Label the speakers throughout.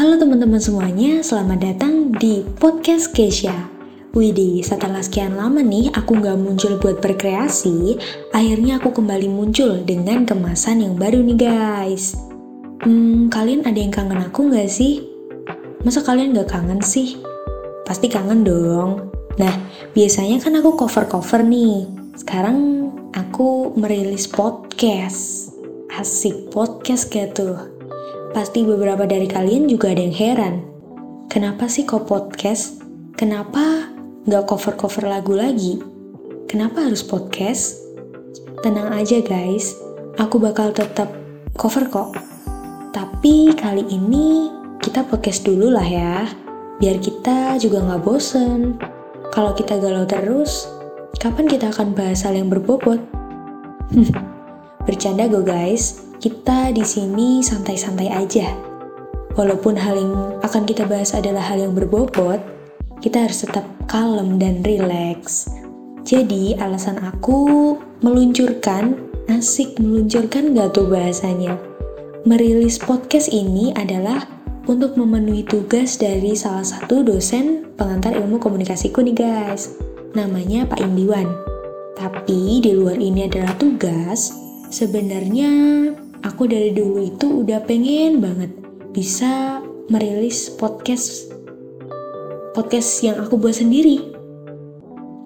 Speaker 1: Halo teman-teman semuanya, selamat datang di Podcast Keisha. Widih, setelah sekian lama nih aku nggak muncul buat berkreasi, akhirnya aku kembali muncul dengan kemasan yang baru nih guys. Hmm, kalian ada yang kangen aku nggak sih? Masa kalian nggak kangen sih? Pasti kangen dong. Nah, biasanya kan aku cover-cover nih. Sekarang aku merilis podcast. Asik podcast tuh. Pasti beberapa dari kalian juga ada yang heran. Kenapa sih kok podcast? Kenapa nggak cover-cover lagu lagi? Kenapa harus podcast? Tenang aja guys, aku bakal tetap cover kok. Tapi kali ini kita podcast dulu lah ya, biar kita juga nggak bosen. Kalau kita galau terus, kapan kita akan bahas hal yang berbobot? Bercanda go guys, kita di sini santai-santai aja. Walaupun hal yang akan kita bahas adalah hal yang berbobot, kita harus tetap kalem dan rileks. Jadi alasan aku meluncurkan, asik meluncurkan gak tuh bahasanya? Merilis podcast ini adalah untuk memenuhi tugas dari salah satu dosen pengantar ilmu komunikasiku nih guys. Namanya Pak Indiwan. Tapi di luar ini adalah tugas, sebenarnya aku dari dulu itu udah pengen banget bisa merilis podcast podcast yang aku buat sendiri.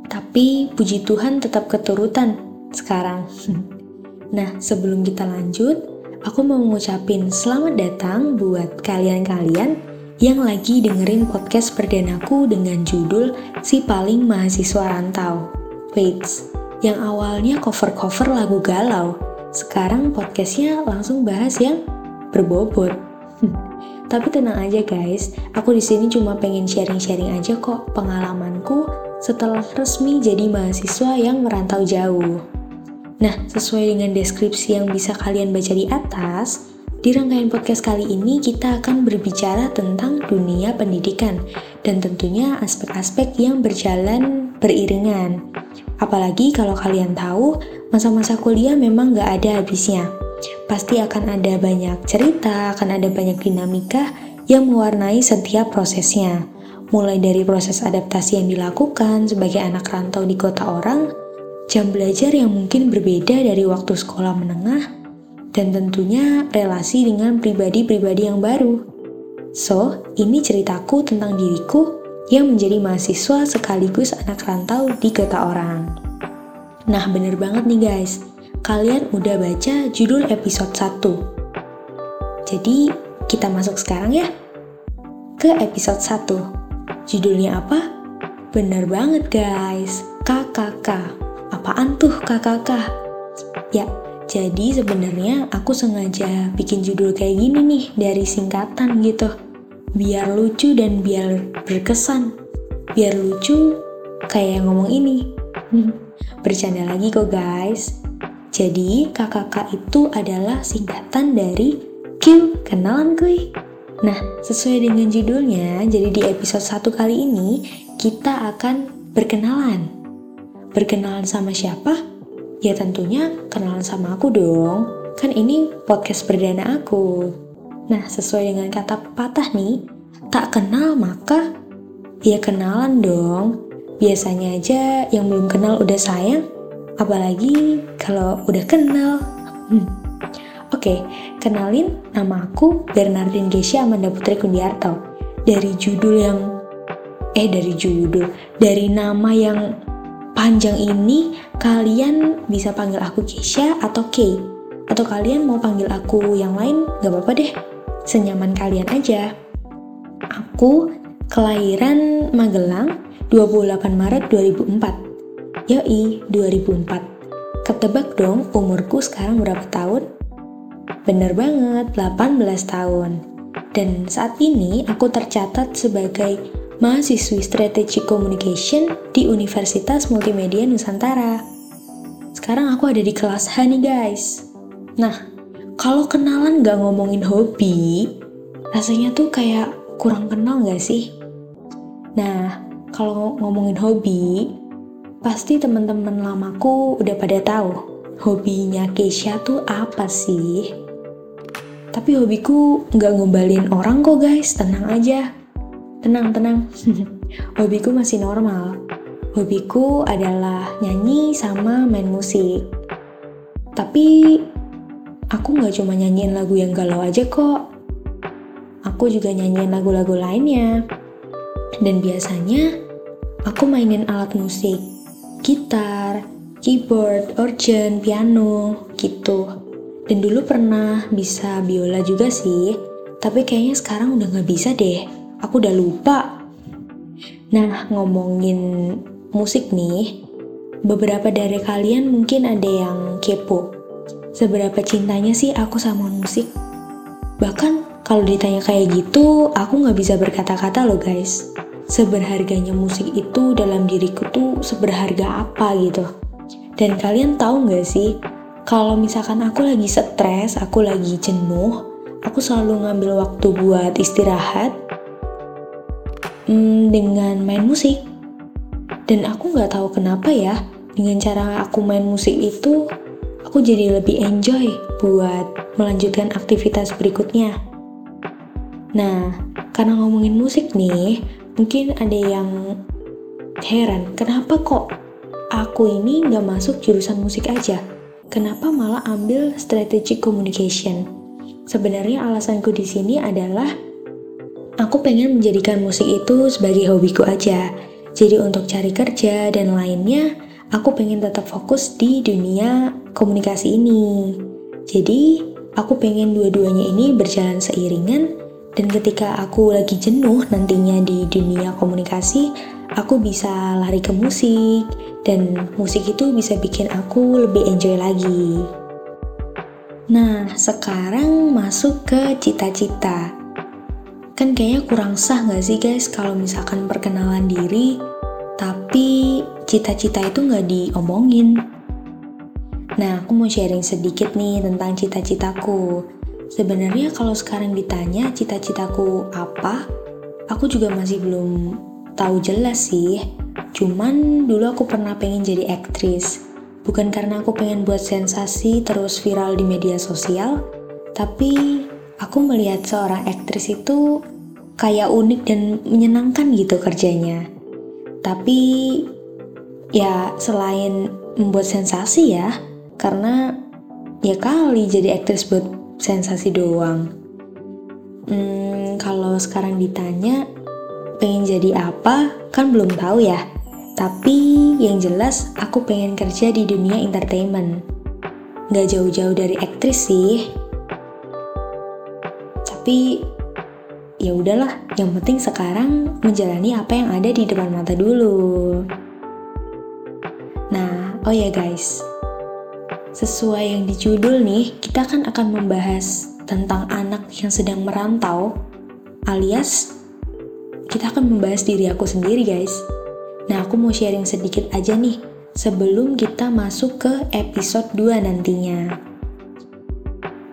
Speaker 1: Tapi puji Tuhan tetap keturutan sekarang. Nah, sebelum kita lanjut, aku mau ngucapin selamat datang buat kalian-kalian yang lagi dengerin podcast perdanaku dengan judul Si Paling Mahasiswa Rantau. Wait, yang awalnya cover-cover lagu galau, sekarang podcastnya langsung bahas yang berbobot. Tapi tenang aja guys, aku di sini cuma pengen sharing-sharing aja kok pengalamanku setelah resmi jadi mahasiswa yang merantau jauh. Nah, sesuai dengan deskripsi yang bisa kalian baca di atas, di rangkaian podcast kali ini kita akan berbicara tentang dunia pendidikan dan tentunya aspek-aspek yang berjalan beriringan. Apalagi kalau kalian tahu, masa-masa kuliah memang gak ada habisnya. Pasti akan ada banyak cerita, akan ada banyak dinamika yang mewarnai setiap prosesnya. Mulai dari proses adaptasi yang dilakukan sebagai anak rantau di kota orang, jam belajar yang mungkin berbeda dari waktu sekolah menengah, dan tentunya relasi dengan pribadi-pribadi yang baru. So, ini ceritaku tentang diriku yang menjadi mahasiswa sekaligus anak rantau di kota orang. Nah, bener banget nih guys. Kalian udah baca judul episode 1. Jadi, kita masuk sekarang ya ke episode 1. Judulnya apa? Bener banget guys, KKK. Apaan tuh KKK? Ya, jadi sebenarnya aku sengaja bikin judul kayak gini nih dari singkatan gitu biar lucu dan biar berkesan. Biar lucu kayak yang ngomong ini. Bercanda lagi kok guys. Jadi KKK itu adalah singkatan dari Q kenalan kuy. Nah, sesuai dengan judulnya, jadi di episode 1 kali ini kita akan berkenalan. Berkenalan sama siapa? Ya tentunya kenalan sama aku dong. Kan ini podcast perdana aku. Nah, sesuai dengan kata pepatah nih, tak kenal maka ya kenalan dong. Biasanya aja yang belum kenal udah sayang, apalagi kalau udah kenal. Hmm. Oke, kenalin nama aku Bernardin Gesya Amanda Putri Kundiarto. Dari judul yang eh dari judul, dari nama yang panjang ini kalian bisa panggil aku Kesha atau Kay atau kalian mau panggil aku yang lain gak apa-apa deh senyaman kalian aja. Aku kelahiran Magelang 28 Maret 2004. Yoi, 2004. Ketebak dong umurku sekarang berapa tahun? Bener banget, 18 tahun. Dan saat ini aku tercatat sebagai mahasiswi Strategic Communication di Universitas Multimedia Nusantara. Sekarang aku ada di kelas H nih guys. Nah, kalau kenalan gak ngomongin hobi, rasanya tuh kayak kurang kenal gak sih? Nah, kalau ngomongin hobi, pasti teman-teman lamaku udah pada tahu hobinya Keisha tuh apa sih? Tapi hobiku nggak ngombalin orang kok guys, tenang aja. Tenang, tenang. hobiku masih normal. Hobiku adalah nyanyi sama main musik. Tapi aku nggak cuma nyanyiin lagu yang galau aja kok. Aku juga nyanyiin lagu-lagu lainnya. Dan biasanya aku mainin alat musik, gitar, keyboard, organ, piano, gitu. Dan dulu pernah bisa biola juga sih, tapi kayaknya sekarang udah gak bisa deh. Aku udah lupa. Nah, ngomongin musik nih, beberapa dari kalian mungkin ada yang kepo. Seberapa cintanya sih aku sama musik? Bahkan kalau ditanya kayak gitu, aku gak bisa berkata-kata loh guys. Seberharganya musik itu dalam diriku tuh seberharga apa gitu. Dan kalian tahu nggak sih, kalau misalkan aku lagi stres, aku lagi jenuh, aku selalu ngambil waktu buat istirahat hmm, dengan main musik. Dan aku nggak tahu kenapa ya, dengan cara aku main musik itu, aku jadi lebih enjoy buat melanjutkan aktivitas berikutnya. Nah, karena ngomongin musik nih, mungkin ada yang heran, kenapa kok aku ini nggak masuk jurusan musik aja. Kenapa malah ambil strategic communication? Sebenarnya alasanku di sini adalah aku pengen menjadikan musik itu sebagai hobiku aja. Jadi untuk cari kerja dan lainnya, aku pengen tetap fokus di dunia komunikasi ini. Jadi, aku pengen dua-duanya ini berjalan seiringan dan ketika aku lagi jenuh nantinya di dunia komunikasi, aku bisa lari ke musik, dan musik itu bisa bikin aku lebih enjoy lagi. Nah, sekarang masuk ke cita-cita. Kan kayaknya kurang sah gak sih guys kalau misalkan perkenalan diri, tapi cita-cita itu gak diomongin. Nah, aku mau sharing sedikit nih tentang cita-citaku. Sebenarnya kalau sekarang ditanya cita-citaku apa, aku juga masih belum tahu jelas sih. Cuman dulu aku pernah pengen jadi aktris. Bukan karena aku pengen buat sensasi terus viral di media sosial, tapi aku melihat seorang aktris itu kayak unik dan menyenangkan gitu kerjanya. Tapi ya selain membuat sensasi ya, karena ya kali jadi aktris buat sensasi doang. Hmm, kalau sekarang ditanya, pengen jadi apa kan belum tahu ya. Tapi yang jelas aku pengen kerja di dunia entertainment. Gak jauh-jauh dari aktris sih. Tapi ya udahlah, yang penting sekarang menjalani apa yang ada di depan mata dulu. Oh ya guys. Sesuai yang di judul nih, kita kan akan membahas tentang anak yang sedang merantau alias kita akan membahas diri aku sendiri guys. Nah aku mau sharing sedikit aja nih sebelum kita masuk ke episode 2 nantinya.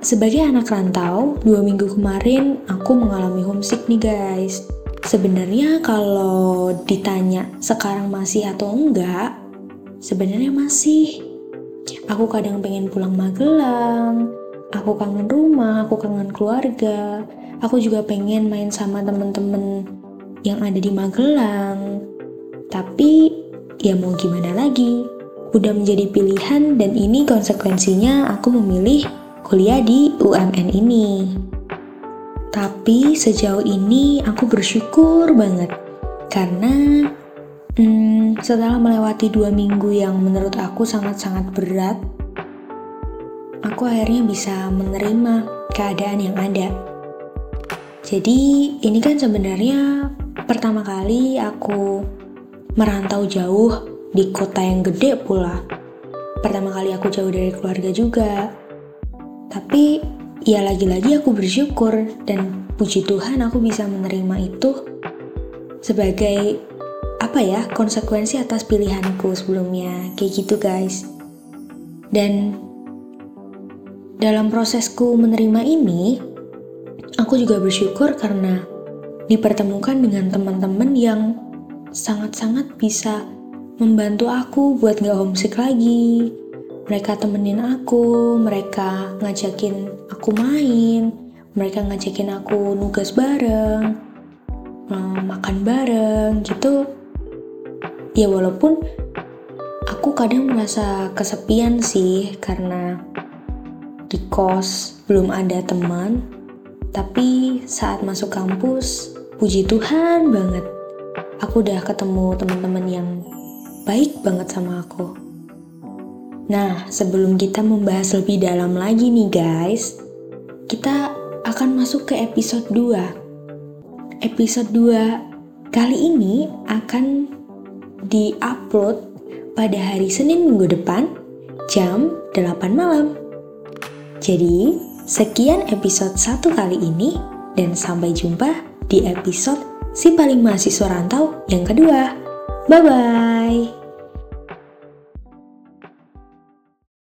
Speaker 1: Sebagai anak rantau, dua minggu kemarin aku mengalami homesick nih guys. Sebenarnya kalau ditanya sekarang masih atau enggak, sebenarnya masih. Aku kadang pengen pulang Magelang, aku kangen rumah, aku kangen keluarga, aku juga pengen main sama temen-temen yang ada di Magelang. Tapi ya mau gimana lagi? Udah menjadi pilihan dan ini konsekuensinya aku memilih kuliah di UMN ini. Tapi sejauh ini aku bersyukur banget karena hmm, setelah melewati dua minggu yang menurut aku sangat-sangat berat, aku akhirnya bisa menerima keadaan yang ada. Jadi ini kan sebenarnya Pertama kali aku merantau jauh di kota yang gede pula. Pertama kali aku jauh dari keluarga juga. Tapi ya lagi-lagi aku bersyukur dan puji Tuhan aku bisa menerima itu sebagai apa ya konsekuensi atas pilihanku sebelumnya kayak gitu guys. Dan dalam prosesku menerima ini, aku juga bersyukur karena dipertemukan dengan teman-teman yang sangat-sangat bisa membantu aku buat gak homesick lagi. Mereka temenin aku, mereka ngajakin aku main, mereka ngajakin aku nugas bareng, eh, makan bareng gitu. Ya walaupun aku kadang merasa kesepian sih karena di kos belum ada teman. Tapi saat masuk kampus, puji Tuhan banget. Aku udah ketemu teman-teman yang baik banget sama aku. Nah, sebelum kita membahas lebih dalam lagi nih guys, kita akan masuk ke episode 2. Episode 2 kali ini akan di-upload pada hari Senin minggu depan jam 8 malam. Jadi, sekian episode satu kali ini dan sampai jumpa di episode Si Paling Mahasiswa Rantau yang kedua. Bye-bye!